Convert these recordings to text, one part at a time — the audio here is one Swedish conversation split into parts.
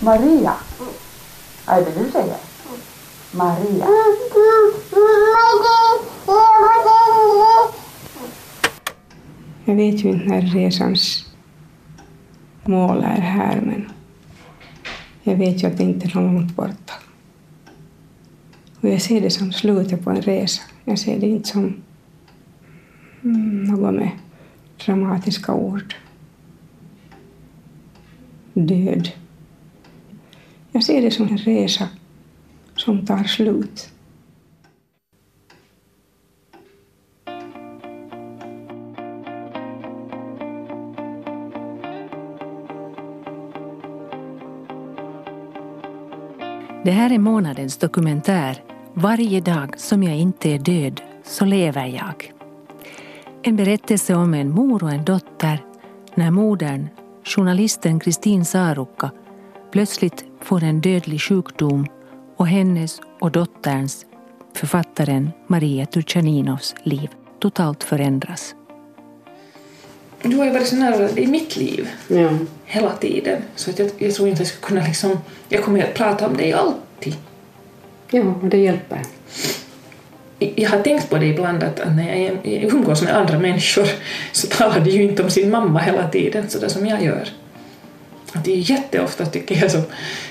Maria. Är det du säger? Maria. Jag vet ju inte när resans mål är här, men jag vet ju att det inte är långt borta. Och jag ser det som slutet på en resa. Jag ser det inte som något med dramatiska ord. Död. Jag ser det som en resa som tar slut. Det här är månadens dokumentär varje dag som jag inte är död så lever jag. En berättelse om en mor och en dotter när modern, journalisten Kristin Sarukka, plötsligt får en dödlig sjukdom och hennes och dotterns, författaren Maria Turchaninovs liv totalt förändras. Du har ju varit så nära i mitt liv Ja. hela tiden så att jag, jag tror inte jag skulle kunna liksom, jag kommer att prata om dig alltid. Ja, och det hjälper. Jag har tänkt på det ibland att när jag umgås med andra människor så talar de ju inte om sin mamma hela tiden så där som jag gör. Att det är jätteofta tycker jag så,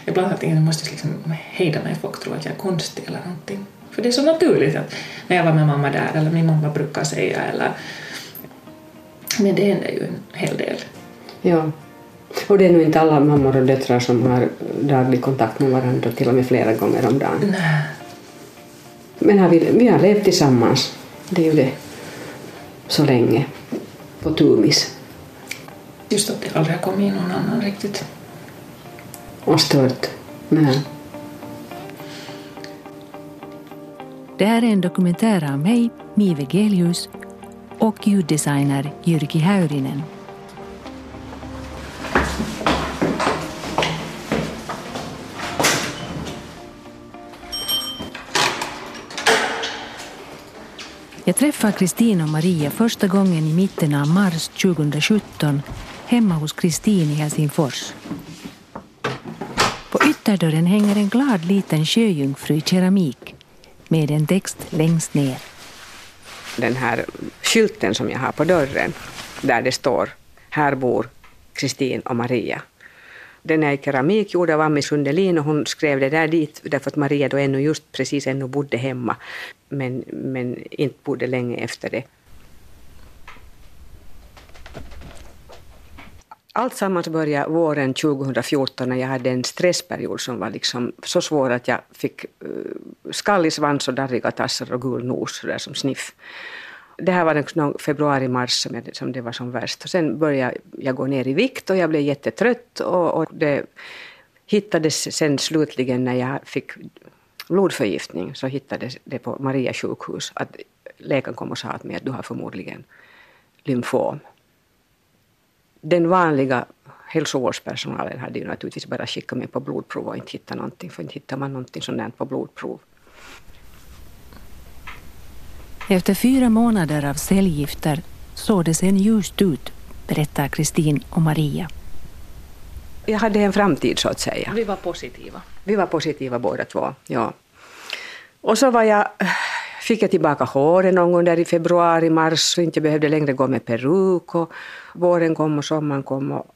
ibland att jag måste liksom hejda mig, folk tror att jag är konstig eller någonting. För det är så naturligt att när jag var med mamma där eller min mamma brukar säga eller men det händer ju en hel del. Ja. Och det är nog inte alla mammor och döttrar som har daglig kontakt med varandra, till och med flera gånger om dagen. Nej. Men har vi, vi har levt tillsammans, det är ju det, så länge, på tumis. Just att det aldrig har kommit in någon annan riktigt. Och stört. Nej. Det här är en dokumentär av mig, Mive Gelius, och ljuddesigner Jyrki Häyrinen. Jag träffar Kristin och Maria första gången i mitten av mars 2017 hemma hos Kristin i Helsingfors. På ytterdörren hänger en glad liten sjöjungfru i keramik med en text längst ner. Den här skylten som jag har på dörren, där det står Här bor Kristin och Maria. Den är i keramik, gjord av Ami Sundelin och hon skrev det där dit därför att Maria då ännu just precis ännu bodde hemma men, men inte bodde länge efter det. Allt sammans började våren 2014 när jag hade en stressperiod som var liksom så svår att jag fick eh, skallig svans och darriga tassar och gul nos där som sniff. Det här var någon februari-mars som, jag- som det var som värst. Och sen började jag gå ner i vikt och jag blev jättetrött och, och det hittades sen slutligen när jag fick blodförgiftning så hittades det på Maria sjukhus att läkaren kom och sa att, med att du har förmodligen lymfom. Den vanliga hälsovårdspersonalen hade ju naturligtvis bara skickat mig på blodprov och inte hittat någonting, för inte hittar man någonting sånt där på blodprov. Efter fyra månader av cellgifter såg det sen ljust ut, berättar Kristin och Maria. Jag hade en framtid så att säga. Vi var positiva. Vi var positiva båda två. Ja. Och så var jag, fick jag tillbaka håret någon gång där i februari, mars, så inte behövde längre gå med peruk. Och våren kom och sommaren kom. Och,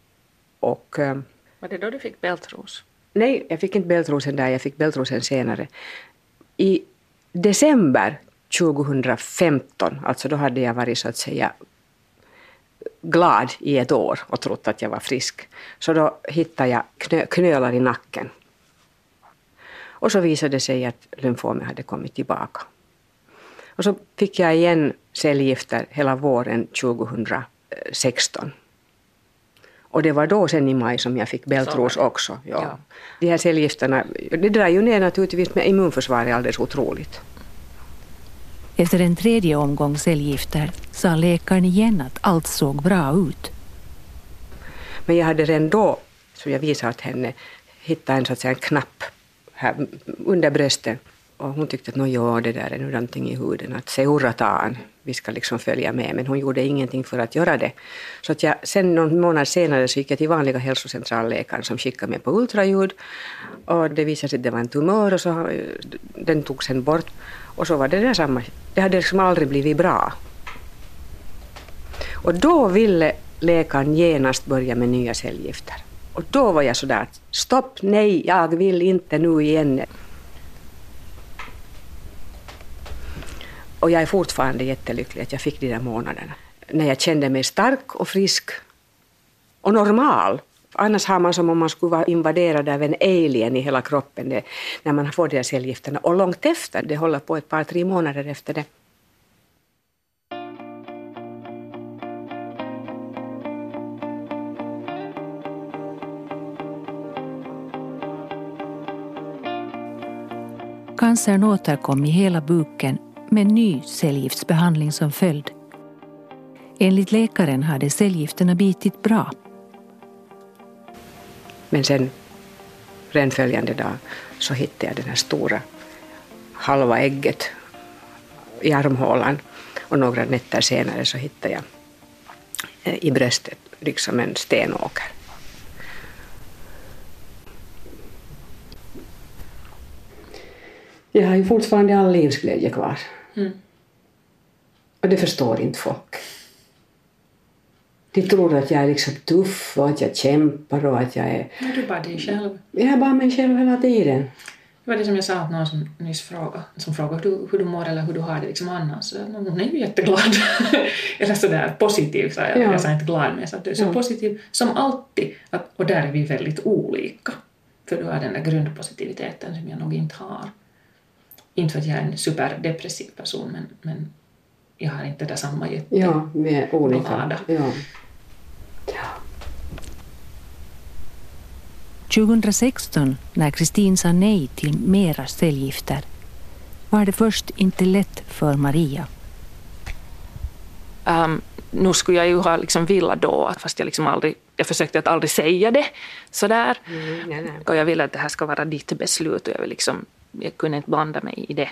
och, eh, Var det då du fick bältros? nej, jag fick inte bältrosen där, jag fick bältrosen senare. I december 2015, alltså då hade jag varit så att säga glad i ett år och trott att jag var frisk. Så då hittade jag knö, knölar i nacken. Och så visade det sig att lymfomen hade kommit tillbaka. Och så fick jag igen cellgifter hela våren 2016. Och det var då sen i maj som jag fick bältros också. Ja. Ja. De här cellgifterna, det drar ju ner naturligtvis med immunförsvaret alldeles otroligt. Efter en tredje omgång cellgifter sa läkaren igen att allt såg bra ut. Men jag hade redan då, som jag visade åt henne, hittat en, så att säga, en knapp här under bröstet Och hon tyckte att ja, det där är nu någonting i huden, att seuratan, vi ska liksom följa med. Men hon gjorde ingenting för att göra det. Så att jag, sen någon månad senare så gick jag till vanliga hälsocentralläkaren som skickade mig på ultraljud. Och det visade sig att det var en tumör och så, eh, den togs sen bort. Och så var det samma, Det hade liksom aldrig blivit bra. Och då ville läkaren genast börja med nya cellgifter. Och då var jag sådär, stopp, nej, jag vill inte nu igen. Och jag är fortfarande jättelycklig att jag fick de där månaderna. När jag kände mig stark och frisk och normal. Annars har man som om man skulle vara invaderad av en alien i hela kroppen det, när man får de här cellgifterna. Och långt efter, det håller på ett par, tre månader efter det. Cancern återkom i hela buken med ny cellgiftsbehandling som följd. Enligt läkaren hade cellgifterna bitit bra. Men sen, den följande dag, så hittade jag det här stora halva ägget i armhålan. Och några nätter senare så hittade jag eh, i bröstet liksom en stenåker. Jag har ju fortfarande all livsglädje kvar. Mm. Och det förstår inte folk. De tror att jag är liksom tuff och att jag kämpar och att jag är... Men du är bara dig själv. Jag är bara mig själv hela tiden. Det var det som jag sa åt någon som nyss frågade, som frågade hur du, hur du mår eller hur du har det liksom annars. Hon är ju jätteglad. eller sådär positiv, sa jag. Ja. Jag sa inte glad, men jag sa att du är så ja. positiv som alltid. Att, och där är vi väldigt olika. För du har den där grundpositiviteten som jag nog inte har. Inte för att jag är en superdepressiv person, men, men jag har inte det samma jätte... Ja, vi är olika. Ja. ja. 2016, när Kristin sa nej till mera cellgifter, var det först inte lätt för Maria. Um, nu skulle jag ju ha liksom velat då, fast jag liksom aldrig jag försökte att aldrig säga det sådär. Mm, nej, nej. Och jag ville att det här ska vara ditt beslut och jag vill liksom jag kunde inte blanda mig i det.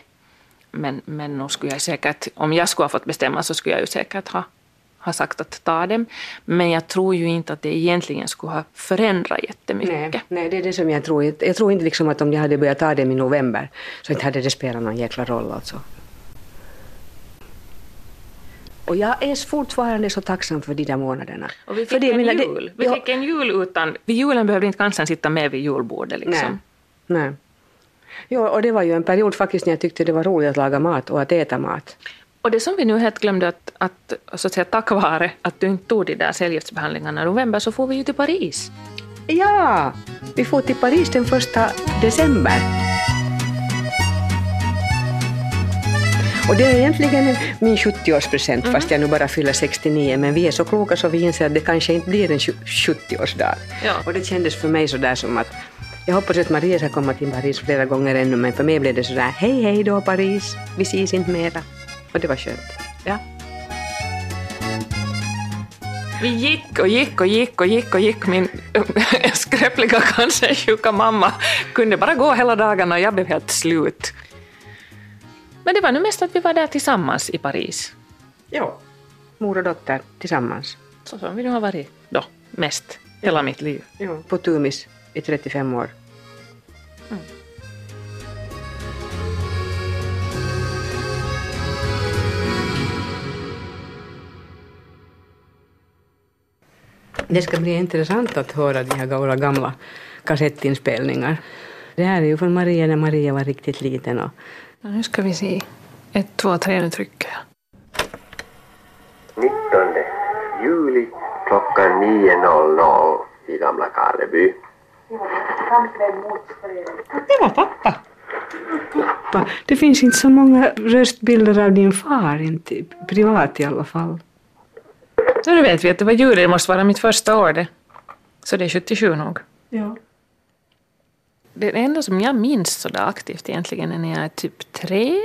Men, men nog skulle jag säkert, om jag skulle ha fått bestämma så skulle jag ju säkert ha, ha sagt att ta dem. Men jag tror ju inte att det egentligen skulle ha förändrat jättemycket. Nej, nej det är det som jag tror. Jag tror inte liksom att om jag hade börjat ta dem i november så inte hade det spelat någon jäkla roll alltså. Och jag är fortfarande så tacksam för de där månaderna. Och vi fick en mina, jul. Det, vi fick en jul utan... Vid julen behövde inte cancern sitta med vid julbordet liksom. Nej. nej. Jo, och det var ju en period faktiskt när jag tyckte det var roligt att laga mat och att äta mat. Och det som vi nu helt glömde att, att, så att säga, tack vare att du inte tog de där cellgiftsbehandlingarna i november så får vi ju till Paris. Ja, vi får till Paris den första december. Och det är egentligen min 70-årspresent mm. fast jag nu bara fyller 69 men vi är så kloka så vi inser att det kanske inte blir en 70-årsdag. Ja. Och det kändes för mig sådär som att jag hoppas att Maria ska komma till Paris flera gånger ännu, men för mig blev det sådär hej hej då Paris, vi ses inte mera. Och det var skönt. Ja. Vi gick och gick och gick och gick och gick. Min skräpliga cancersjuka mamma kunde bara gå hela dagarna och jag blev helt slut. Men det var nu mest att vi var där tillsammans i Paris. Ja, mor och dotter tillsammans. Så som vi nu har varit då, mest, hela mitt liv. Ja, på Tumis i 35 år. Mm. Det ska bli intressant att höra de här gamla, gamla kassettinspelningar. Det här är ju från Maria när Maria var riktigt liten. Och... Ja, nu ska vi se. Ett, två, tre, nu trycker jag. 19 juli klockan 9.00 i Gamla Karleby. Det var pappa. Pappa. Det finns inte så många röstbilder av din far, inte privat i alla fall. Så nu vet vi att det var juli, det måste vara mitt första år det. Så det är 77 nog. Ja. Det enda som jag minns så där aktivt egentligen är när jag är typ tre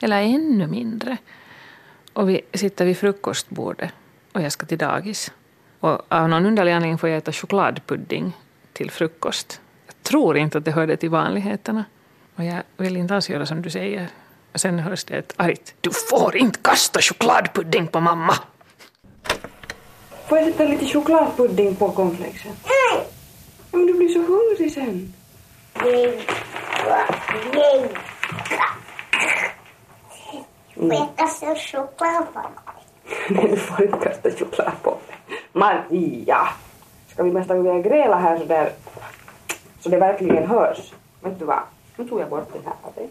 eller ännu mindre. Och vi sitter vid frukostbordet och jag ska till dagis. Och av någon underlig anledning får jag äta chokladpudding till frukost. Jag tror inte att det hörde till vanligheterna. Och jag vill inte alls göra som du säger. Och sen hörs det ett argt Du får inte kasta chokladpudding på mamma! Får jag sätta lite chokladpudding på cornflakesen? Nej! Men du blir så hungrig sen. Får jag kasta choklad på dig? Nej, du får inte kasta choklad på mig. Maria! Ska vi nästan börja gräla här så där så det verkligen hörs? Vet du vad? Nu tog jag bort den här på dig.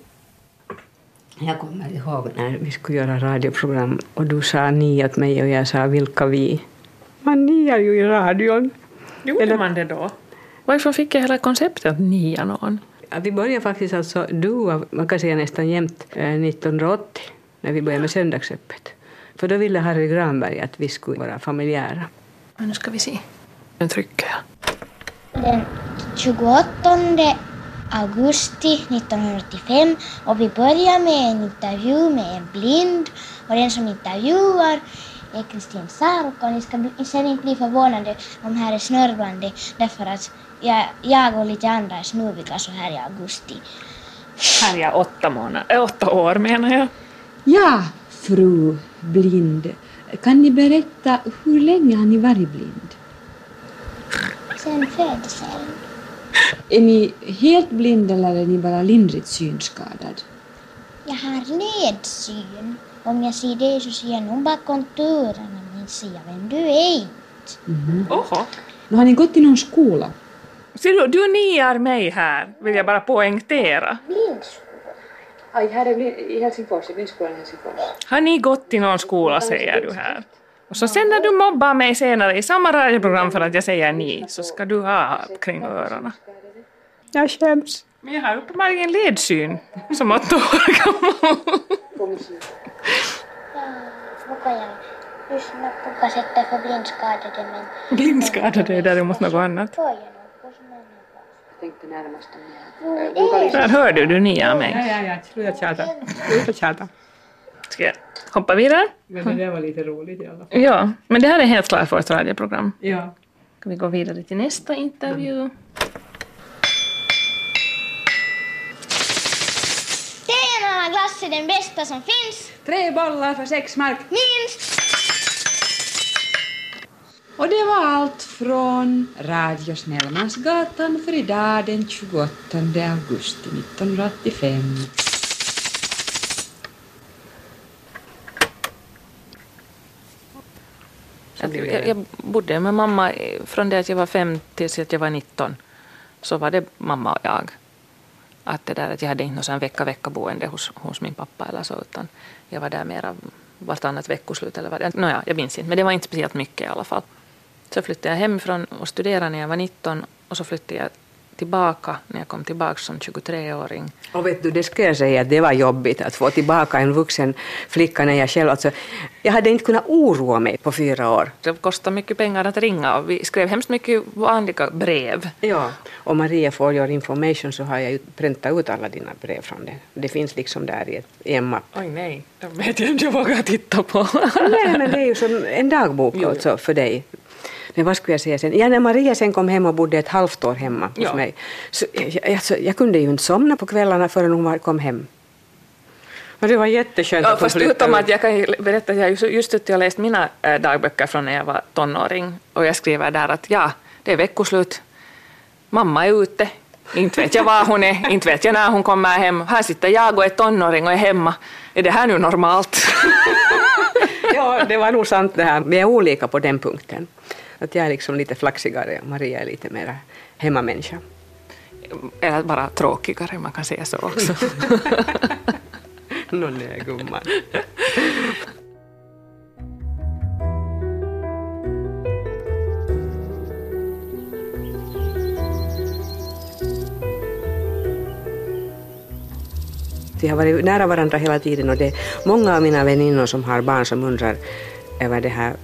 Jag kommer ihåg när vi skulle göra radioprogram och du sa ni åt mig och jag sa vilka vi. Man niar ju i radion. Gjorde man det då? Varifrån fick jag hela konceptet att nia någon? Ja, vi började faktiskt alltså du, man kan säga nästan jämt, eh, 1980 när vi började med söndagsöppet. För då ville Harry Granberg att vi skulle vara familjära. Men nu ska vi se. Nu trycker jag. Den 28 augusti 1985 och vi börjar med en intervju med en blind och den som intervjuar är Kristin Saarukka och ni ska bli, sen inte bli förvånade om här är snörvlande därför att jag, jag och lite andra är snuviga så här i augusti. Här är jag åtta, månader, äh, åtta år menar jag. Ja, fru blind. Kan ni berätta hur länge har ni varit blind? Sen födseln. Är ni helt blind eller är ni bara lindrigt synskadad? Jag har ledsyn. Om jag ser dig så ser jag nog bara konturerna men ser jag vem du är inte. Oho. Nu har ni gått i någon skola? Ser du, du niar mig här, vill jag bara poängtera. Aj, här är i Helsingfors, i blindskolan i Helsingfors. Har ni gått i någon skola säger du här. Och så sen när du mobbar mig senare i samma radioprogram för att jag säger ni, så ska du ha kring öronen. Jag skäms. Men jag har uppenbarligen ledsyn som åtta år gammal. Jag lyssna på kassetter för blindskadade men Blindskadade är däremot något annat. jag Tänkte närmast om är Där hörde du niar mig. ja, ja, sluta tjata. Sluta tjata. Ska jag hoppa vidare? Men det där var lite roligt i alla fall. Ja, men det här är helt klart vårt radioprogram. Ja. Ska vi gå vidare till nästa intervju? Teenala glass är den bästa som finns. Tre bollar för sex mark. Minst. Och det var allt från Radio Snellmansgatan för idag den 28 augusti 1985. Jag, jag, jag bodde med mamma från det att jag var fem tills att jag var 19. Så var det mamma och jag. Att det där att jag hade inte någon vecka-vecka boende hos, hos min pappa eller så utan jag var där mera vartannat veckoslut eller vad det Nåja, jag minns inte men det var inte speciellt mycket i alla fall. Så flyttade jag hemifrån och studerade när jag var 19 och så flyttade jag tillbaka när jag kom tillbaka som 23-åring. Och vet du, det ska jag säga det var jobbigt att få tillbaka en vuxen flicka när jag själv, alltså, jag hade inte kunnat oroa mig på fyra år. Det kostade mycket pengar att ringa och vi skrev hemskt mycket vanliga brev. Ja. Och Maria for your information så har jag ju präntat ut alla dina brev från det. Det finns liksom där i, ett, i en mapp. Oj nej, jag vet inte om jag vågar titta på. Nej, men det är ju som en dagbok alltså för dig. Men vad skulle jag säga sen? Ja, när Maria sen kom hem och bodde ett halvt år hemma hos Ja. mig. Så, jag, alltså, jag kunde ju inte somna på kvällarna förrän hon kom hem. Och det var jätteskönt Ja, att fast utom ut. att jag kan berätta att jag just, suttit och läst mina äh, dagböcker från när jag var tonåring och jag skriver där att ja, det är veckoslut, mamma är ute, inte vet jag var hon är, inte vet jag när hon kommer hem, här sitter jag och är tonåring och är hemma, är det här nu normalt? Ja, det var nog sant det här. Vi är olika på den punkten. Att jag är liksom lite flaxigare och Maria är lite mer hemmamänniska. Eller bara tråkigare, man kan säga så också. Nå nej, gumman. Vi har varit nära varandra hela tiden och det är många av mina väninnor som har barn som undrar över det här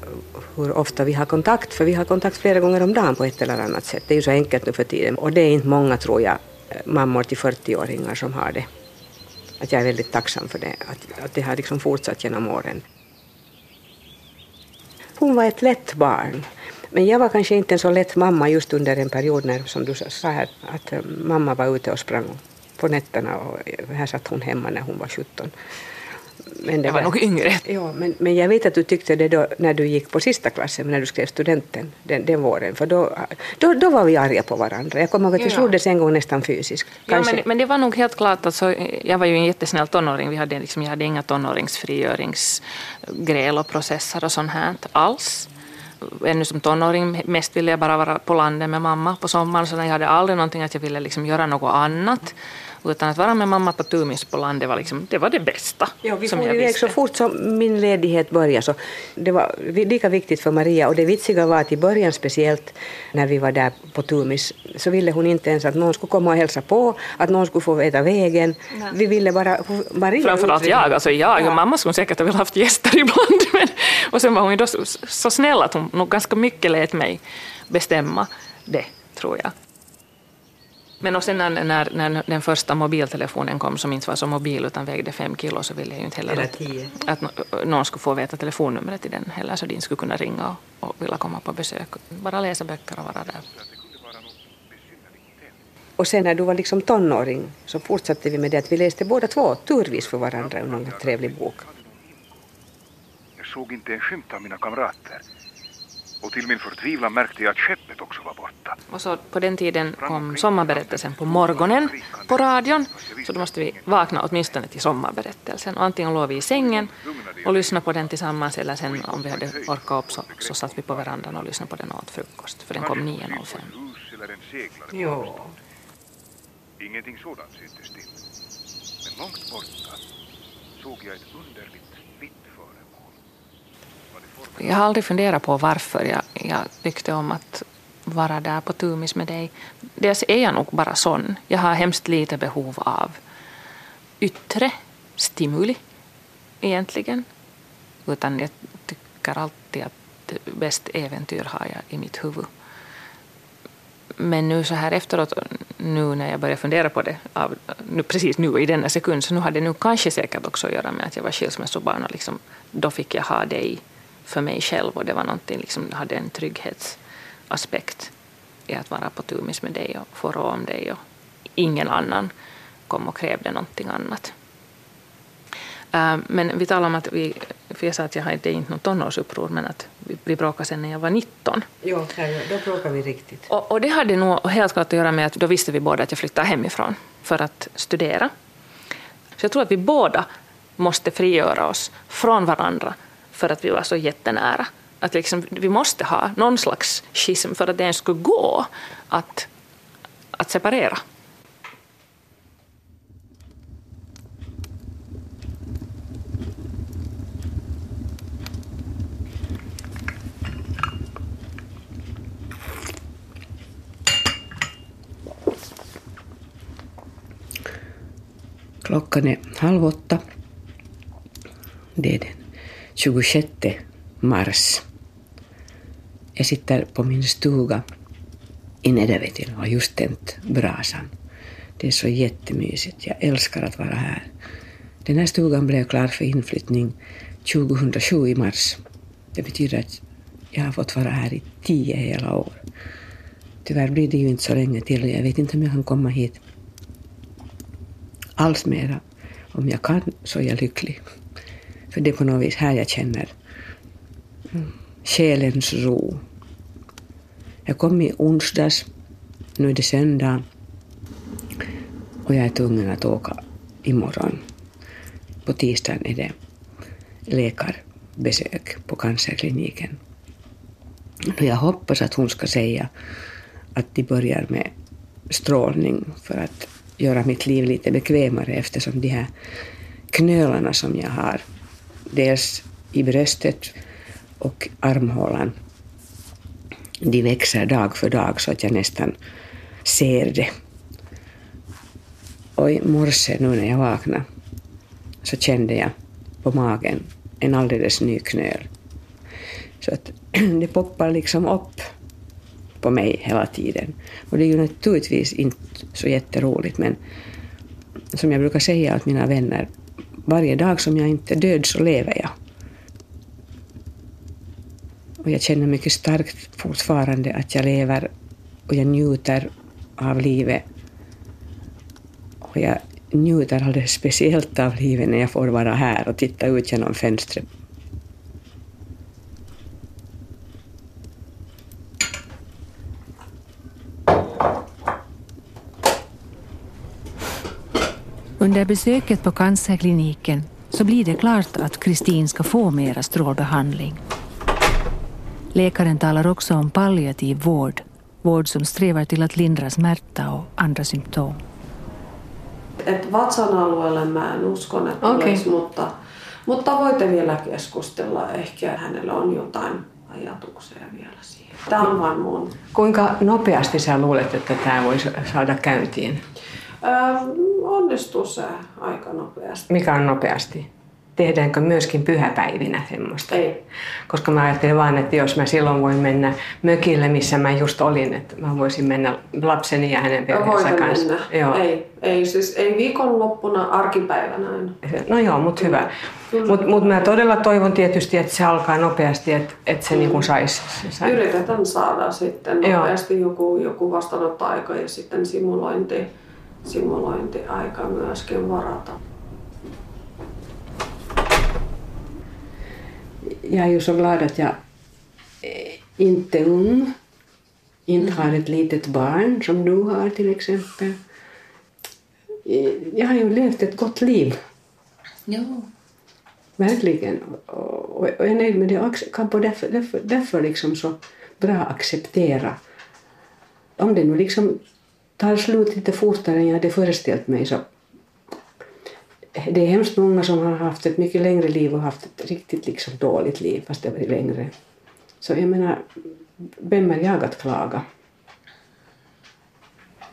hur ofta vi har kontakt, för vi har kontakt flera gånger om dagen på ett eller annat sätt. Det är ju så enkelt nu för tiden och det är inte många, tror jag, mammor till 40-åringar som har det. Att jag är väldigt tacksam för det, att, att det har liksom fortsatt genom åren. Hon var ett lätt barn. Men jag var kanske inte en så lätt mamma just under en period när, som du sa här, att eh, mamma var ute och sprang på nätterna och här satt hon hemma när hon var 17. Men det jag var, var nog yngre. Ja, men, men jag vet att du tyckte det då när du gick på sista klassen, när du skrev studenten den, den våren, för då, då, då var vi arga på varandra. Jag kommer ihåg att vi slogs en gång nästan fysiskt. Ja, men, men det var nog helt klart att så, jag var ju en jättesnäll tonåring. Vi hade, liksom, jag hade inga tonåringsfrigöringsgräl och processer och sånt här alls ännu som tonåring mest ville jag bara vara på landet med mamma på sommaren, så jag hade aldrig någonting att jag ville liksom göra något annat. Utan att vara med mamma på Tumis på landet var, liksom, det, var det bästa. Ja, vi for iväg så fort som min ledighet började. Så det var lika viktigt för Maria och det vitsiga var att i början speciellt när vi var där på Tumis så ville hon inte ens att någon skulle komma och hälsa på, att någon skulle få veta vägen. Nej. Vi ville bara Maria Framförallt jag, alltså jag ja. och mamma skulle säkert ha velat haft gäster ibland. Men, och sen var hon ju då så, så snäll att hon nog ganska mycket lät mig bestämma det, tror jag. Men och sen när, när, när, den första mobiltelefonen kom som inte var så mobil utan vägde fem kilo så ville jag ju inte heller att, att någon skulle få veta telefonnumret till den heller så de skulle kunna ringa och, och vilja komma på besök. Bara läsa böcker och vara där. Och sen när du var liksom tonåring så fortsatte vi med det att vi läste båda två turvis för varandra ur någon trevlig bok. Jag såg inte en skymt av mina kamrater. Och till min förtvivlan märkte jag att skeppet också var borta. Och så på den tiden kom sommarberättelsen på morgonen på radion, så då måste vi vakna åtminstone till sommarberättelsen. Och antingen låg vi i sängen och lyssnade på den tillsammans, eller sen om vi hade orkat upp så, så satt vi på verandan och lyssnade på den och åt frukost, för den kom 9.05. Jo. Ingenting sådant syntes till. Men långt borta såg jag ett jag har aldrig funderat på varför jag, jag tyckte om att vara där på Tumis med dig. Dels är jag nog bara sån. Jag har hemskt lite behov av yttre stimuli egentligen. Utan jag tycker alltid att bäst äventyr har jag i mitt huvud. Men nu så här efteråt, nu när jag börjar fundera på det, av, nu, precis nu i denna sekund, så nu hade det nu kanske säkert också att göra med att jag var skilsmässobarn och liksom, då fick jag ha dig för mig själv och det var någonting, liksom, hade en trygghetsaspekt i att vara på tumis med dig och få råd om dig och ingen annan kom och krävde någonting annat. Uh, men vi talade om att vi, för jag sa att jag hade inte något tonårsuppror men att vi, vi bråkade sen när jag var 19. Jo, då bråkade vi riktigt. Och, och, det hade nog helt klart att göra med att då visste vi båda att jag flyttade hemifrån för att studera. Så jag tror att vi båda måste frigöra oss från varandra för att vi var så jättenära. Att liksom, vi måste ha någon slags schism för att det ens skulle gå att, att separera. Klockan är halv åtta. Det är den 26 mars. Jag sitter på min stuga i Nedervetil och har just tänt brasan. Det är så jättemysigt. Jag älskar att vara här. Den här stugan blev klar för inflyttning 2007 i mars. Det betyder att jag har fått vara här i tio hela år. Tyvärr blir det ju inte så länge till och jag vet inte om jag kan komma hit alls mera. Om jag kan så är jag lycklig. För det är på något vis här jag känner själens ro. Jag kom i onsdags, nu är det söndag och jag är tvungen att åka imorgon. På tisdagen är det läkarbesök på cancerkliniken. Jag hoppas att hon ska säga att de börjar med strålning för att göra mitt liv lite bekvämare eftersom de här knölarna som jag har dels i bröstet och armhålan. De växer dag för dag så att jag nästan ser det. Och i morse nu när jag vaknade så kände jag på magen en alldeles ny knöl. Så att det poppar liksom upp på mig hela tiden. Och det är ju naturligtvis inte så jätteroligt men som jag brukar säga åt mina vänner varje dag som jag inte är död så lever jag. Och jag känner mycket starkt fortfarande att jag lever och jag njuter av livet. Och jag njuter alldeles speciellt av livet när jag får vara här och titta ut genom fönstret. Under besöket på cancerkliniken så blir det klart att Kristin ska få mera strålbehandling. Läkaren talar också om palliativ vård, vård som strävar till att lindra smärta och andra symptom. Et vatsan alueelle mä en uskon, että Okei. tulisi, mutta, mutta voitte vielä keskustella. Ehkä hänellä on jotain ajatuksia vielä siihen. Tämä on vain mun. Kuinka nopeasti sä luulet, että tämä voisi saada käyntiin? Öö, onnistuu se aika nopeasti. Mikä on nopeasti? Tehdäänkö myöskin pyhäpäivinä semmoista? Ei. Koska mä ajattelin vaan, että jos mä silloin voin mennä mökille, missä mä just olin, että mä voisin mennä lapseni ja hänen perheensä kanssa. mennä. Joo. Ei, ei, siis ei viikonloppuna, arkipäivänä aina. No joo, mutta hyvä. Mutta mut mä todella toivon tietysti, että se alkaa nopeasti, että et se niinku sais. Se sai. Yritetään saada sitten Joo. nopeasti joku, joku vastaanottoaika ja sitten simulointi, simulointiaika myöskin varata. Jag är ju så glad att jag eh, inte är ung, inte har ett litet barn som du har till exempel. Eh, Jag har ju levt ett gott liv, Ja. verkligen. Och, och jag är nöjd med det och kan på därför, därför, därför liksom så bra acceptera. Om det nu liksom tar slut lite fortare än jag hade föreställt mig så det är hemskt många som har haft ett mycket längre liv och haft ett riktigt liksom dåligt liv fast det har varit längre. Så jag menar, vem är jag att klaga?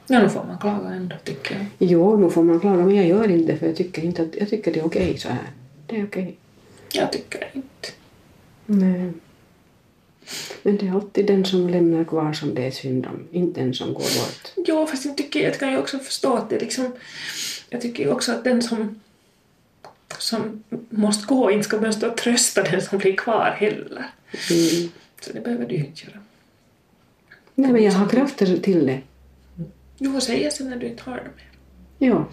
Ja, nu får man klaga ändå tycker jag. Jo, nu får man klaga men jag gör inte det för jag tycker inte att, jag tycker det är okej så här. Det är okej. Jag tycker inte. Nej. Men det är alltid den som lämnar kvar som det är synd om, inte den som går bort. Jo, fast jag tycker jag kan ju också förstå att det liksom... Jag tycker ju också att den som, som måste gå inte ska behöva stå och trösta den som blir kvar heller. Mm. Så det behöver du ju inte göra. Nej men jag har krafter till det. Du får säga sen när du inte har det mer. Ja.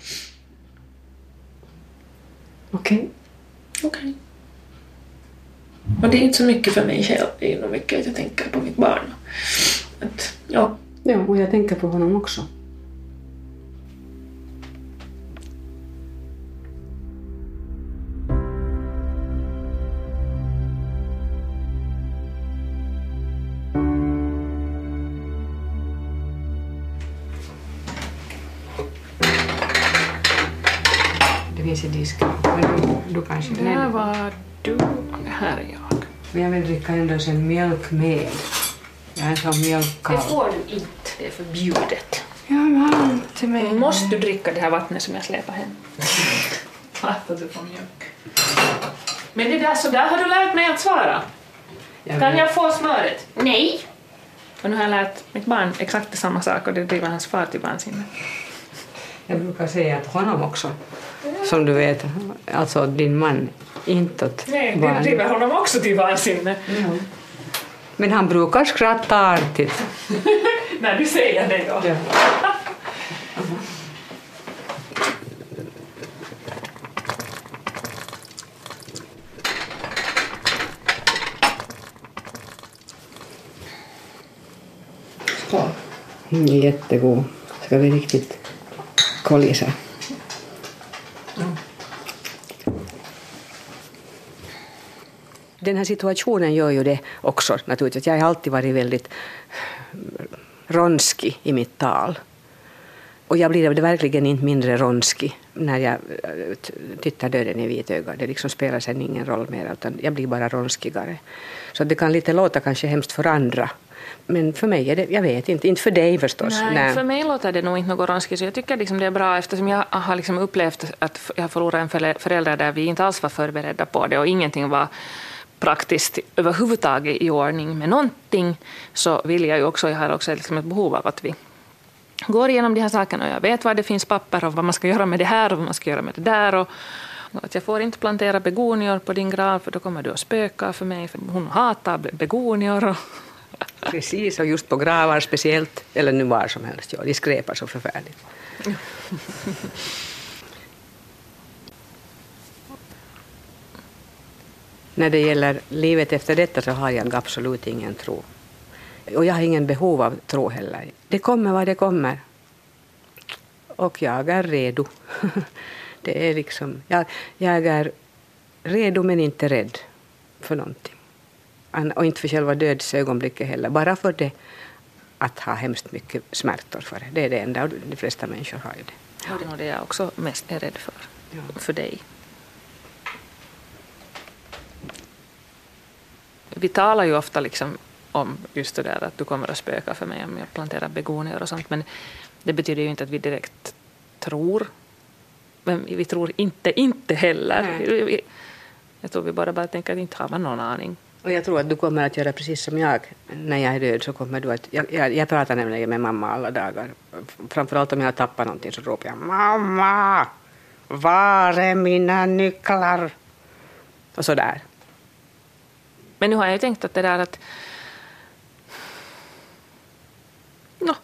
Okej. Okej. Och det är inte så mycket för mig själv, det är ju nog mycket att jag tänker på mitt barn. Att, ja, Ja, och jag tänker på honom också. Ändå sen mjölk med. Jag är så Det mjölkkall. får du inte, det är förbjudet. Ja, men till mig. Måste du dricka det här vattnet som jag släpar hem? Att du får mjölk. Men det där, så där har du lärt mig att svara. Jag Kan jag få smöret? Nej! Och nu har jag lärt mitt barn exakt samma sak och det driver hans far till vansinne. Jag brukar säga att honom också, som du vet, alltså din man, inte åt Nej, det barn. driver honom också till vansinne. Men han brukar skratta artigt. När du säger det då. Ja. Skål. Mm, jättegod. Ska vi riktigt kollisa. Den här situationen gör ju det också naturligtvis. Jag har alltid varit väldigt ronskig i mitt tal. Och jag blir verkligen inte mindre ronskig när jag eh, tittar döden i vitögat. Det liksom spelar sen ingen roll mer, utan jag blir bara ronskigare. Så det kan lite låta kanske hemskt för andra. Men för mig är det, jag vet inte, inte för dig förstås. Nej, för mig låter det nog inte något ronskigt, så jag tycker liksom det är bra eftersom jag har liksom upplevt att jag har förlorat en förä- förälder där vi inte alls var förberedda på det och ingenting var praktiskt överhuvudtaget i ordning med någonting, så vill jag ju också, jag har också liksom ett behov av att vi går igenom de här sakerna och jag vet var det finns papper och vad man ska göra med det här och vad man ska göra med det där. Och, att jag får inte plantera begonior på din grav för då kommer du att spöka för mig, för hon hatar be- begonior. Precis, och just på gravar speciellt, eller nu var som helst, ja, de skräpar så förfärligt. När det gäller livet efter detta så har jag absolut ingen tro. Och jag har ingen behov av tro heller. Det kommer vad det kommer. Och jag är redo. Det är liksom, jag, jag är redo men inte rädd för någonting. Och inte för själva dödsögonblicket heller, bara för det att ha hemskt mycket smärtor för det. Det är det enda, och de flesta människor har ju det. Ja, det är jag också mest är rädd för. Ja. För dig. Vi talar ju ofta liksom om just det där att du kommer att spöka för mig om jag planterar begonier och sånt, men det betyder ju inte att vi direkt tror. Men vi tror inte, inte heller. Nej. Jag tror vi bara, bara tänker att inte har man någon aning. Och jag tror att du kommer att göra precis som jag. När jag är död så kommer du att... Jag, jag, jag pratar nämligen med mamma alla dagar. Framförallt om jag har tappat någonting så ropar jag Mamma! Var är mina nycklar? Och så där. Men nu har jag ju tänkt att det där att... Nå.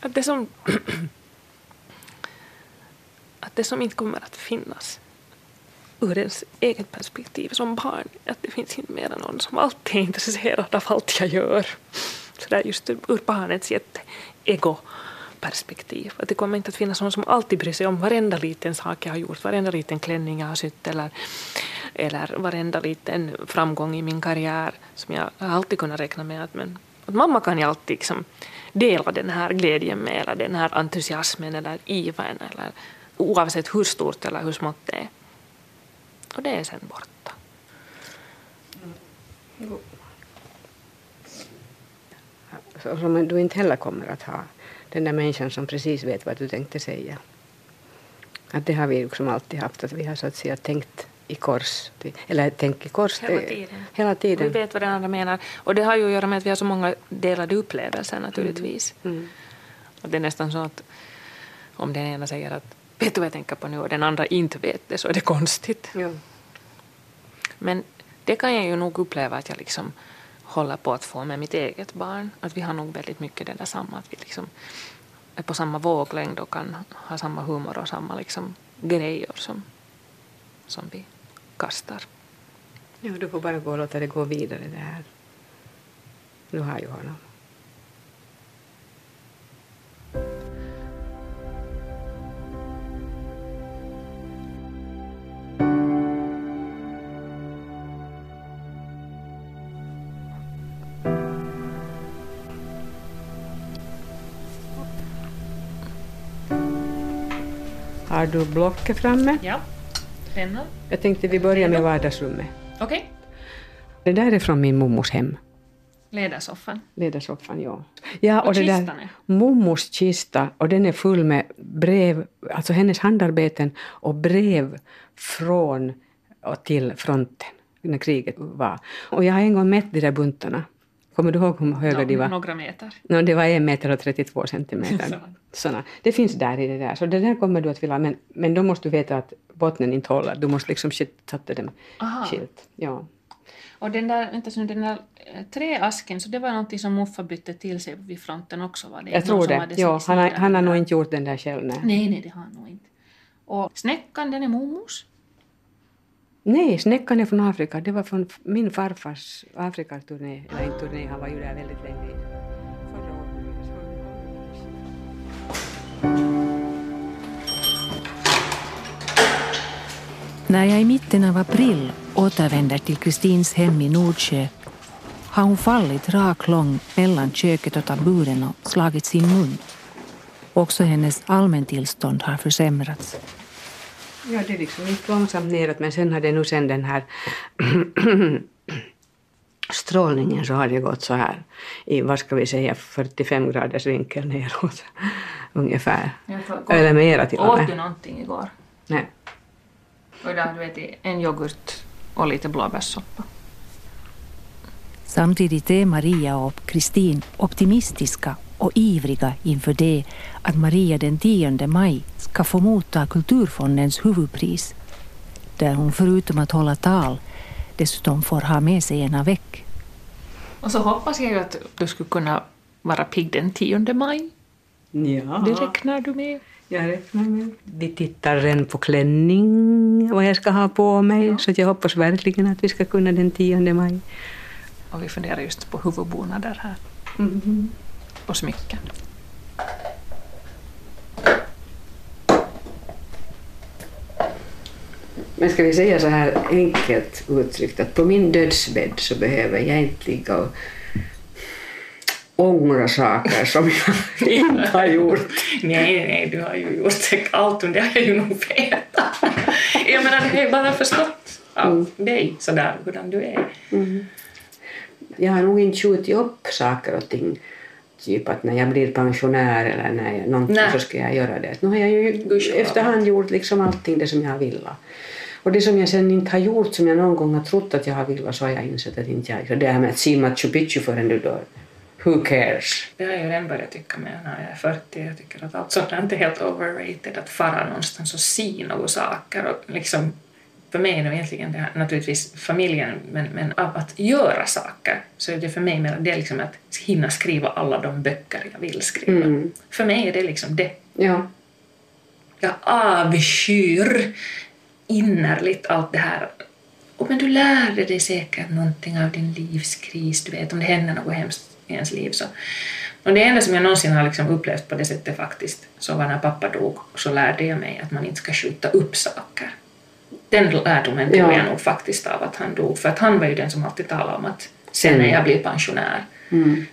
Att det som... att det som inte kommer att finnas ur ens eget perspektiv som barn, att det finns inte mer än någon som alltid är intresserad av allt jag gör. Så där just ur barnets jätte-ego-perspektiv. Att det kommer inte att finnas någon som alltid bryr sig om varenda liten sak jag har gjort, varenda liten klänning jag har sytt eller, eller varenda liten framgång i min karriär som jag alltid kunnat räkna med. Att, men, att mamma kan ju alltid liksom dela den här glädjen med eller den här entusiasmen eller ivern eller oavsett hur stort eller hur smått det är. Och det är sen borta. Som du inte heller kommer att ha. Den där människan som precis vet vad du tänkte säga. Att det har vi liksom alltid haft, att vi har så att säga tänkt i kors. Eller tänkt i kors. Hela tiden. Hela Vi tiden. vet vad den andra menar. Och det har ju att göra med att vi har så många delade upplevelser naturligtvis. Mm. Och det är nästan så att om den ena säger att vet du vad jag tänker på nu och den andra inte vet det så är det konstigt. Ja. Men det kan jag ju nog uppleva att jag liksom håller på att få med mitt eget barn. Att vi har nog väldigt mycket det där samma. Att vi liksom är på samma våglängd och kan ha samma humor och samma liksom grejer som, som vi kastar. Ja, du får bara gå och låta det gå vidare det här. Du har ju honom. Har du blocket framme? Ja, pennan. Jag tänkte vi börjar med vardagsrummet. Okej. Det där är från min mormors hem. Ledarsoffan. Ledarsoffan, ja. ja Och det där? Mormors kista, och den är full med brev, alltså hennes handarbeten och brev från och till fronten när kriget var. Och jag har en gång mätt de där buntarna. Kommer du ihåg hur höga de var? Några meter. No, det var en meter och 32 centimeter. Såna. Det finns där i det där. Så det där kommer du att vilja, men, men då måste du veta att bottnen inte håller. Du måste liksom sätta dem Aha. skilt. Ja. Och den där, vänta, så den där eh, träasken, så det var någonting som Muffa bytte till sig vid fronten också? Var det Jag tror det. Ja, han, har, han har nog inte gjort den där själv. Nej. Nej, nej, det har han nog inte. Och snäckan, den är mormors? Nej, snäckan är från Afrika. Det var från min farfars Afrikaturné. Eller en turné, han var ju där väldigt länge. När jag i mitten av april återvänder till Kristins hem i Nordsjö har hon fallit rak lång mellan köket och taburen och slagit sin mun. Också hennes allmäntillstånd har försämrats. Ja, det liksom gick långsamt neråt men sen hade nu sen den här strålningen så har det gått så här i, vad ska vi säga, 45 graders vinkel neråt ungefär. Eller mera till och Åt du med. någonting igår? Nej. Och idag du vet, en yoghurt och lite blåbärssoppa. Samtidigt är Maria och Kristin optimistiska och ivriga inför det att Maria den 10 maj ska få motta Kulturfondens huvudpris där hon förutom att hålla tal dessutom får ha med sig en avec. Och så hoppas jag ju att du skulle kunna vara pigg den 10 maj. Ja. Det räknar du med? Jag räknar med. Vi tittar redan på klänning, vad jag ska ha på mig, så att jag hoppas verkligen att vi ska kunna den 10 maj. Och vi funderar just på huvudbonader här. Och smycken. Men ska vi säga så här enkelt uttryckt att på min dödsbädd så behöver jag inte ligga och ångra saker som jag inte har gjort. Nej, nej, du har ju gjort allt och det har jag ju nog vetat. Jag menar, du har ju bara förstått av dig sådär hurdan du är. Jag har nog inte skjutit upp saker och ting. Typ att när jag blir pensionär eller när jag, någonting Nej. så ska jag göra det. Nu har jag ju Gudskelov. efterhand gjort liksom allting det som jag har velat. Och det som jag sen inte har gjort som jag någon gång har trott att jag har velat så har jag insett att inte jag så Det här med att se Machu Picchu förrän du dör. Who cares? Det har jag ju redan börjat tycka med när jag är 40. Jag tycker att allt sånt är helt overrated. Att fara någonstans och se några saker. Och liksom, för mig är det egentligen det här, naturligtvis familjen, men, men av att göra saker så är det för mig mer det är liksom att hinna skriva alla de böcker jag vill skriva. Mm. För mig är det liksom det. Ja. Jag avskyr innerligt allt det här. Och men du lärde dig säkert någonting av din livskris, du vet om det händer något hemskt i ens liv. Så. Och det enda som jag någonsin har liksom upplevt på det sättet faktiskt, så var när pappa dog, så lärde jag mig att man inte ska skjuta upp saker. Den lärdomen Ja. jag nog faktiskt av att han dog, för att han var ju den som alltid talade om att sen när jag blir pensionär,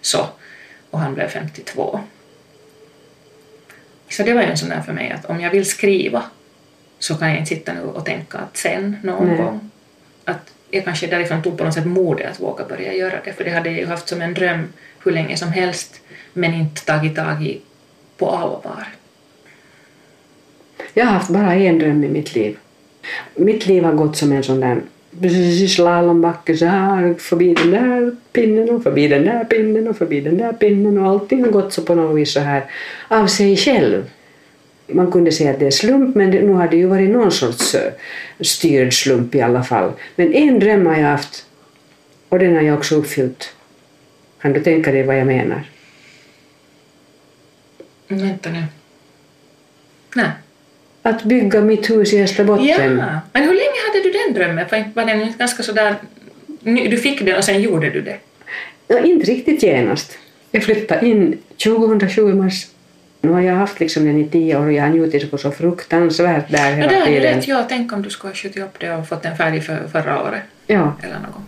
så, och han blev 52. Så det var ju en sån där för mig att om jag vill skriva så kan jag inte sitta nu och tänka att sen någon Nej. gång. Att jag kanske därifrån tog på något sätt modet att våga börja göra det för det hade jag ju haft som en dröm hur länge som helst men inte tagit tag i på allvar. Jag har haft bara en dröm i mitt liv. Mitt liv har gått som en sån där slalombacke så här, förbi den där pinnen och förbi den där pinnen och förbi den där pinnen och allting har gått så på något vis så här av sig själv. Man kunde säga att det är slump men det, nu har det ju varit någon sorts eh, styrd slump i alla fall. Men en dröm har jag haft och den har jag också uppfyllt. Kan du tänka dig vad jag menar? Vänta nu. Nej. Att bygga mitt hus i Österbotten. Ja, men hur länge hade du den drömmen? Var den ganska sådär... Du fick den och sen gjorde du det. Ja, inte riktigt genast. Jag flyttade in 2007 i mars. Nu har jag haft liksom den i tio år och jag har njutit så- så fruktansvärt där Ja, hela det har du tiden. rätt. Ja, tänk om du skulle ha skjutit upp det och fått den färdig för, förra året. Ja. Eller något.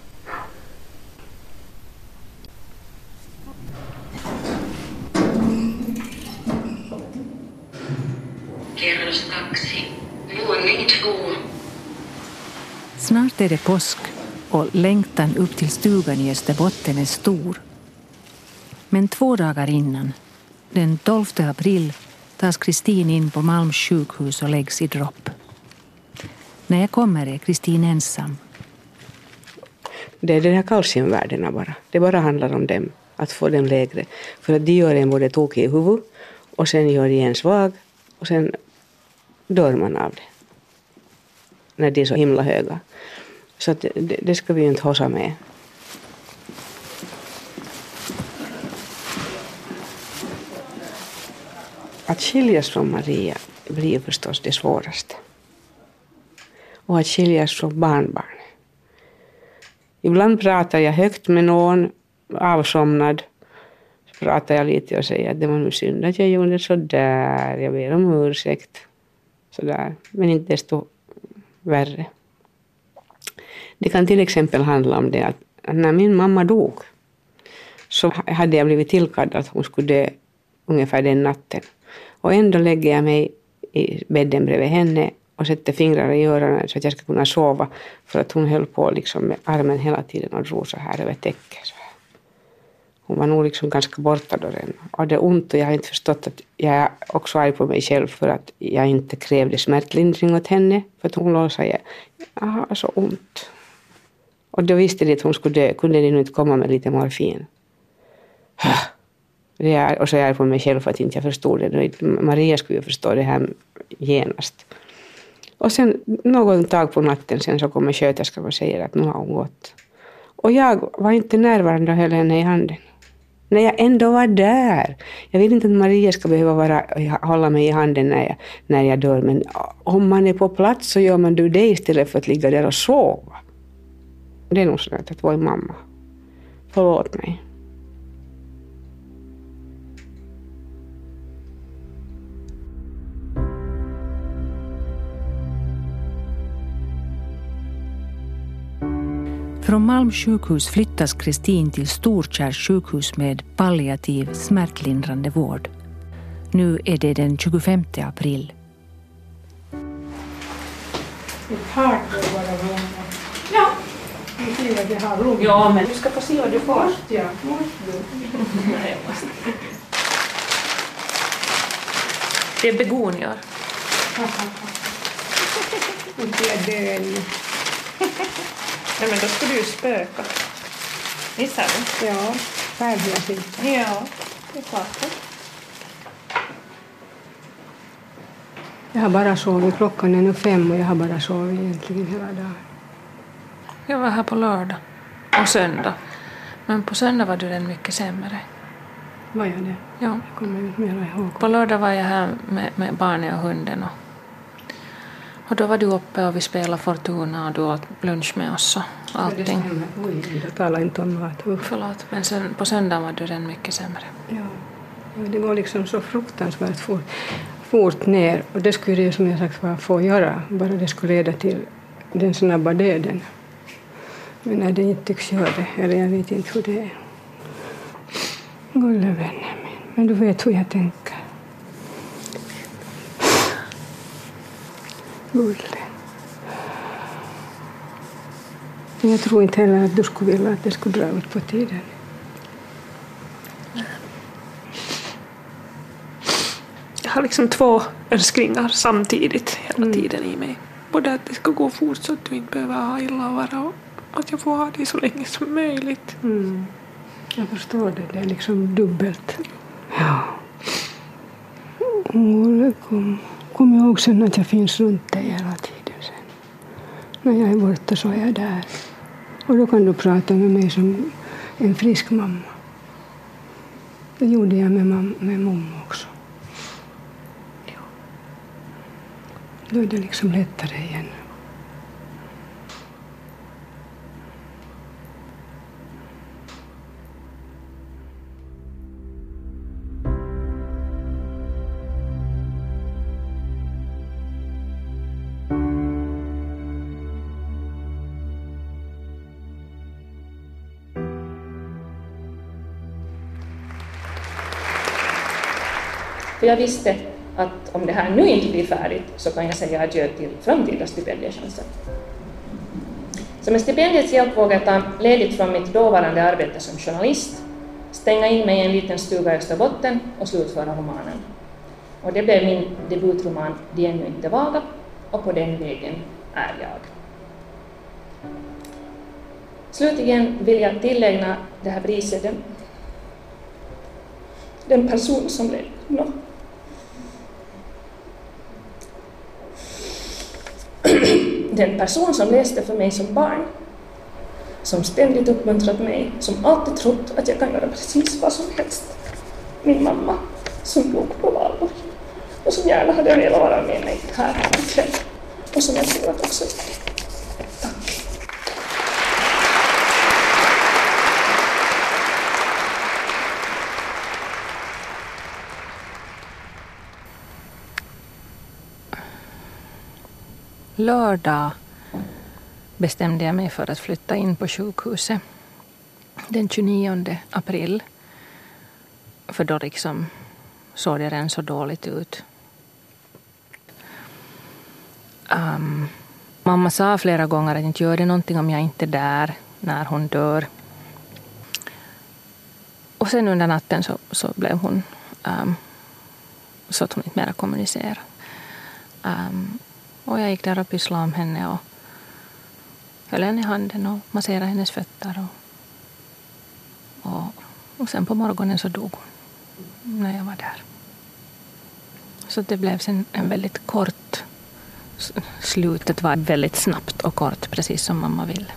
Kerros kaksi. Våning två. Snart är det påsk och längtan upp till stugan i Österbotten är stor. Men två dagar innan, den 12 april, tas Kristin in på Malms sjukhus och läggs i dropp. När jag kommer är Kristin ensam. Det är de här kalciumvärdena bara. Det bara handlar om dem, att få dem lägre. För att de gör en både tokig i huvudet och sen gör de en svag och sen dör man av det. När de är så himla höga. Så att det, det ska vi ju inte hossa med. Att skiljas från Maria blir ju förstås det svåraste. Och att skiljas från barnbarn. Ibland pratar jag högt med någon, avsomnad. Så pratar jag lite och säger att det var nu synd att jag gjorde så där. Jag ber om ursäkt. Sådär. Men inte desto värre. Det kan till exempel handla om det att att när min mamma dog så hade jag blivit tillkallad att hon skulle dö ungefär den natten. Och ändå lägger jag mig i bädden bredvid henne och sätter fingrarna i öronen så att jag ska kunna sova. För att hon höll på liksom med armen hela tiden och drog så här över täcket. Hon var nog liksom ganska borta då redan. Och det är ont och jag har inte förstått att jag är också arg på mig själv för att jag inte krävde smärtlindring åt henne. För att hon låg och sa jag har så ont. Och då visste de att hon skulle dö. Kunde de nu inte komma med lite morfin? Det är, och så är jag arg på mig själv för att inte jag förstod det. Maria skulle ju förstå det här genast. Och sen någon dag på natten sen så kommer sköterskan och säger att nu har hon gått. Och jag var inte närvarande och höll henne i handen när jag ändå var där. Jag vill inte att Maria ska behöva vara, hålla mig i handen när jag, när jag dör, men ah, om man är på plats så gör man du det istället för att ligga där och sova. Det är nog sådär att vara mamma. Förlåt mig. Från Malm sjukhus flyttas Kristin till Storkärrs sjukhus med palliativ smärtlindrande vård. Nu är det den 25 april. Ett tak bör vara. Ja. Du ser att jag har rum. Ja, men du ska få se vad du får. Måste jag? Måste du? Det är begonior. Inte dör ännu. Nej, men då skulle du ju spöka. Missar du? Ja, färghyacint. Ja, det är klart det. Jag har bara sovit. Klockan är nu fem och jag har bara sovit egentligen hela dagen. Jag var här på lördag och söndag. Men på söndag var du den mycket sämre. Var jag det? Ja. Jag kommer inte mera ihåg. På lördag var jag här med, med barnet och hunden och, och då var du uppe och vi spelade Fortuna och du åt lunch med oss och allting. Jag talar inte om mat. Förlåt, men sen, på söndagen var du den mycket sämre. Ja. Ja, det går liksom så fruktansvärt fort, fort ner. Och det skulle det som jag sagt var få göra, bara det skulle leda till den snabba döden. Men när det inte tycks göra det, eller jag vet inte hur det är. Gulle vännen min, men du vet hur jag tänker. Gulle. Men jag tror inte heller att du skulle vilja att det skulle dra ut på tiden. Jag har liksom två önskningar samtidigt hela tiden i mig. Både att det ska gå fort så att du inte behöver ha illa vara och att jag får ha det så länge som möjligt. Mm. Jag förstår det, det är liksom dubbelt. Ja. Olle, kom, kom ihåg sen att jag finns runt dig hela tiden sen. När jag är borta så är jag där. Och då kan du prata med mig som en frisk mamma. Det gjorde jag med, mam- med mamma också. Då är det liksom lättare igen. För jag visste att om det här nu inte blir färdigt så kan jag säga adjö till framtida stipendiechanser. Så med stipendiets hjälp vågade jag ta ledigt från mitt dåvarande arbete som journalist, stänga in mig i en liten stuga i Österbotten och slutföra romanen. Och det blev min debutroman De ännu inte vaga och på den vägen är jag. Slutligen vill jag tillägna det här priset den, person som blev no. Den person som läste för mig som barn, som ständigt uppmuntrat mig, som alltid trott att jag kan göra precis vad som helst. Min mamma, som dog på valborg och som gärna hade velat vara med mig här ikväll. Och som jag tror att också Lördag bestämde jag mig för att flytta in på sjukhuset den 29 april. För då liksom såg det redan så dåligt ut. Um, mamma sa flera gånger att inte gör det någonting om jag inte är där när hon dör. Och sen under natten så, så blev hon um, så att hon inte mera kommunicerade. Um, och jag gick där och pysslade om henne och höll henne i handen och masserade hennes fötter. Och, och, och sen på morgonen så dog hon när jag var där. Så det blev sen en väldigt kort... Slutet var väldigt snabbt och kort, precis som mamma ville.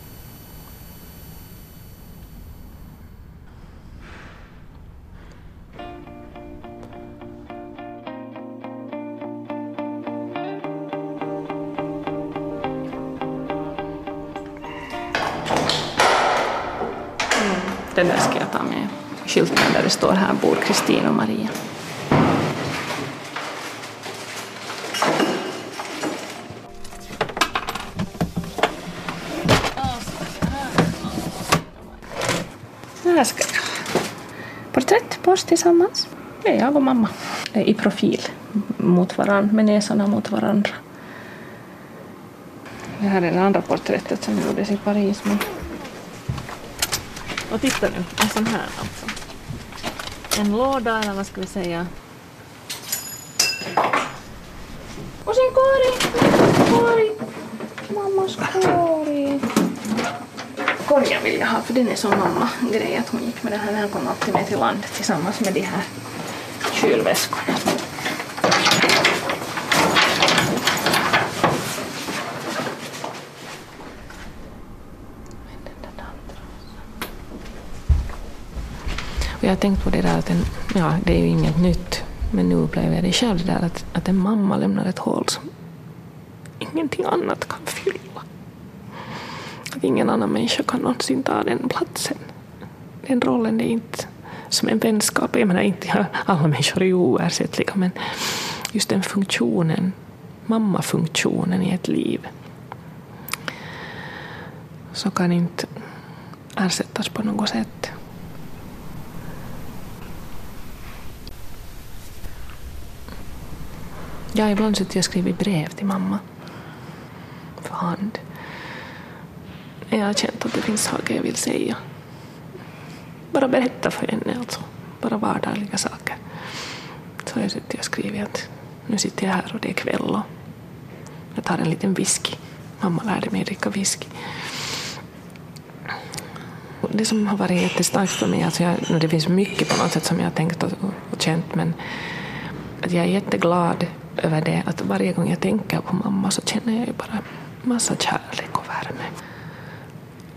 Står här bor Kristin och Maria. Här ska jag. Porträtt på oss tillsammans. Det är jag och mamma i profil mot varandra, med näsorna mot varandra. Det här är det andra porträttet som gjordes i Paris. Men... Och titta nu, en sån här alltså. En låda eller vad ska vi säga? Och sen Kari! Kari! Mammas korg! Korgen vill jag ha för den är som mamma-grej att hon gick med den här. Den kom alltid med till land tillsammans med de här kylväskorna. Jag har tänkt på det där att en, ja, det är ju inget nytt, men nu upplever jag det själv det där att, att en mamma lämnar ett hål som ingenting annat kan fylla. Att ingen annan människa kan någonsin ta den platsen. Den rollen det är inte som en vänskap. Jag menar inte alla människor är oersättliga men just den funktionen, mammafunktionen i ett liv så kan inte ersättas på något sätt. Ja, ibland sitter jag och skriver brev till mamma för hand. Jag har känt att det finns saker jag vill säga. Bara berätta för henne, alltså. Bara vardagliga saker. Så har jag suttit och skrivit att nu sitter jag här och det är kväll och jag tar en liten whisky. Mamma lärde mig dricka whisky. Det som har varit jättestarkt för mig, alltså jag, det finns mycket på något sätt som jag har tänkt och, och känt, men att jag är jätteglad över det att varje gång jag tänker på mamma så känner jag ju bara massa kärlek och värme.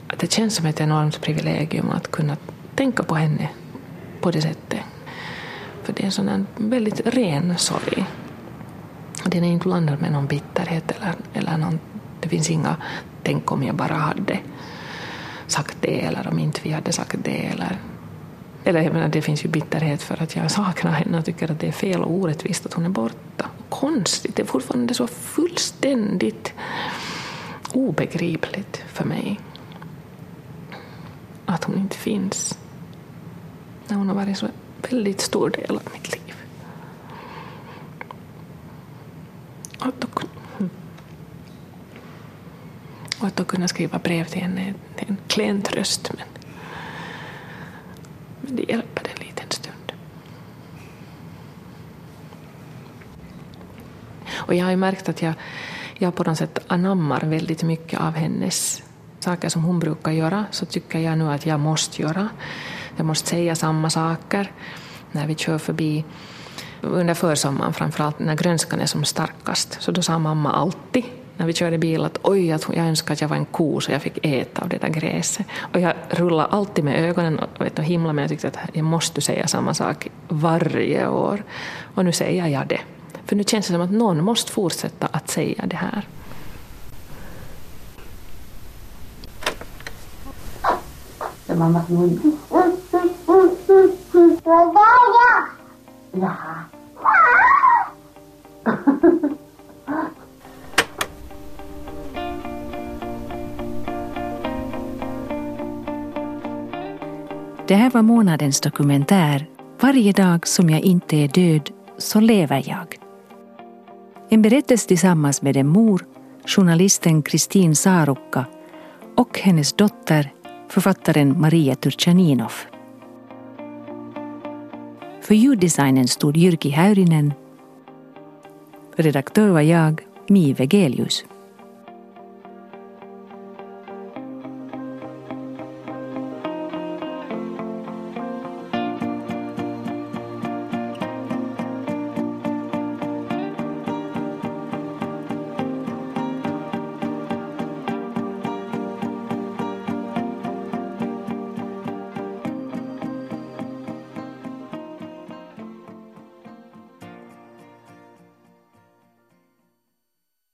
Att det känns som ett enormt privilegium att kunna tänka på henne på det sättet. För det är en sån väldigt ren sorg. Den är inte blandad med någon bitterhet eller, eller någon, det finns inga tänk om jag bara hade sagt det eller om inte vi hade sagt det eller eller jag menar, det finns ju bitterhet för att jag saknar henne och tycker att det är fel och orättvist att hon är borta. Konstigt, det är fortfarande så fullständigt obegripligt för mig att hon inte finns. När hon har varit så väldigt stor del av mitt liv. Och att då, och att då kunna skriva brev till henne är en klen tröst. Men men det hjälper en lite. Och jag har ju märkt att jag, jag på något sätt anammar väldigt mycket av hennes saker som hon brukar göra, så tycker jag nu att jag måste göra. Jag måste säga samma saker när vi kör förbi under försommaren, framförallt när grönskan är som starkast. Så då sa mamma alltid när vi körde bil att oj, jag önskar att jag var en ko så jag fick äta av det där gräset. Och jag rullade alltid med ögonen och, vet, och himlade men jag tyckte att jag måste säga samma sak varje år. Och nu säger jag det. För nu känns det som att någon måste fortsätta att säga det här. Ja mammas mun. Ja. Det här var månadens dokumentär Varje dag som jag inte är död så lever jag. En berättelse tillsammans med en mor, journalisten Kristin Sarukka och hennes dotter, författaren Maria Turchaninov. För ljuddesignen stod Jyrki Häyrinen. Redaktör var jag, Mi Vegelius.